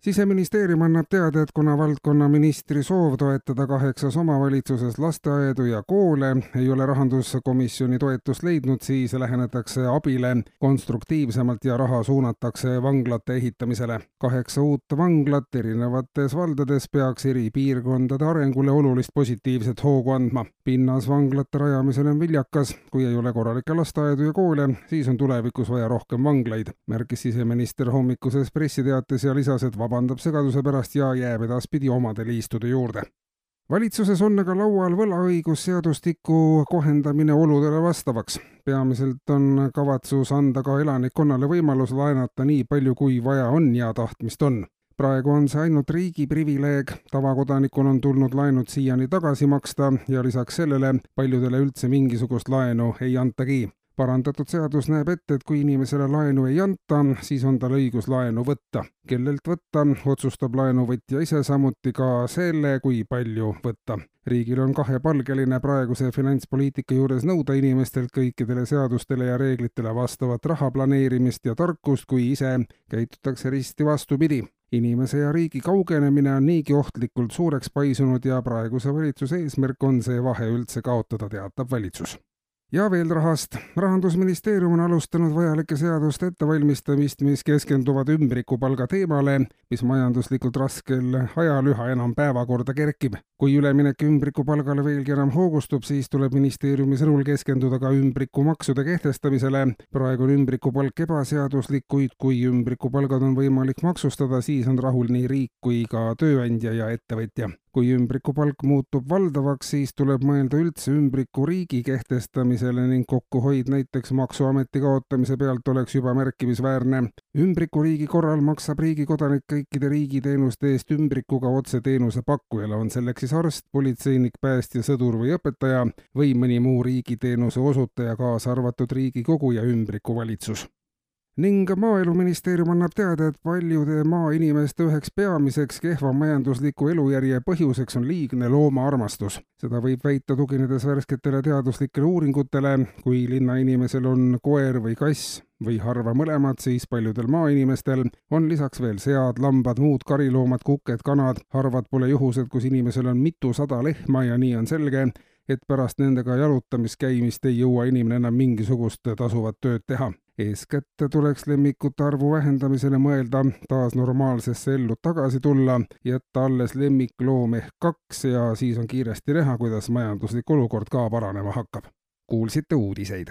siseministeerium annab teada, et kuna valdkonnaministri soov toetada kaheksas omavalitsuses lasteaedu ja koole ei ole rahanduskomisjoni toetust leidnud, siis lähenetakse abile konstruktiivsemalt ja raha suunatakse vanglate ehitamisele. kaheksa uut vanglat erinevates valdades peaks eri piirkondade arengule olulist positiivset hoogu andma. pinnas vanglate rajamisel on viljakas, kui ei ole korralikke lasteaedu ja koole, siis on tulevikus vaja rohkem vanglaid, märkis siseminister hommikuses pressiteates ja lisas, et vabandab segaduse pärast ja jääb edaspidi omade liistude juurde. valitsuses on aga laual võlaõigusseadustiku kohendamine oludele vastavaks. peamiselt on kavatsus anda ka elanikkonnale võimalus laenata nii palju, kui vaja on ja tahtmist on praegu on see ainult riigi privileeg, tavakodanikul on tulnud laenud siiani tagasi maksta ja lisaks sellele paljudele üldse mingisugust laenu ei antagi parandatud seadus näeb ette, et kui inimesele laenu ei anta, siis on tal õigus laenu võtta. kellelt võtta, otsustab laenuvõtja ise, samuti ka selle, kui palju võtta. riigil on kahepalgeline praeguse finantspoliitika juures nõuda inimestelt kõikidele seadustele ja reeglitele vastavat raha planeerimist ja tarkust, kui ise käitutakse risti vastupidi inimese ja riigi kaugenemine on niigi ohtlikult suureks paisunud ja praeguse valitsuse eesmärk on see vahe üldse kaotada, teatab valitsus ja veel rahast. rahandusministeerium on alustanud vajalike seaduste ettevalmistamist, mis keskenduvad ümbrikupalga teemale, mis majanduslikult raskel ajal üha enam päevakorda kerkib. kui üleminek ümbrikupalgale veelgi enam hoogustub, siis tuleb ministeeriumi sõnul keskenduda ka ümbrikumaksude kehtestamisele. praegu on ümbrikupalk ebaseaduslik, kuid kui ümbrikupalgad on võimalik maksustada, siis on rahul nii riik kui ka tööandja ja ettevõtja kui ümbrikupalk muutub valdavaks, siis tuleb mõelda üldse ümbrikuriigi kehtestamisele ning kokkuhoid näiteks Maksuameti kaotamise pealt oleks juba märkimisväärne. ümbrikuriigi korral maksab riigi kodanik kõikide riigiteenuste eest ümbrikuga otse teenuse pakkujale, on selleks siis arst, politseinik, päästja, sõdur või õpetaja või mõni muu riigiteenuse osutaja, kaasa arvatud Riigikogu ja ümbrikuvalitsus ning Maaeluministeerium annab teada, et paljude maainimeste üheks peamiseks kehva majandusliku elujärje põhjuseks on liigne loomaarmastus. seda võib väita tuginedes värsketele teaduslikele uuringutele, kui linnainimesel on koer või kass või harva mõlemad, siis paljudel maainimestel on lisaks veel sead, lambad, muud kariloomad, kuked, kanad, harvad pole juhused, kus inimesel on mitusada lehma ja nii on selge, et pärast nendega jalutamis käimist ei jõua inimene enam mingisugust tasuvat tööd teha eeskätt tuleks lemmikute arvu vähendamisele mõelda, taas normaalsesse ellu tagasi tulla, jätta alles lemmikloom ehk kaks ja siis on kiiresti näha, kuidas majanduslik olukord ka paranema hakkab. kuulsite uudiseid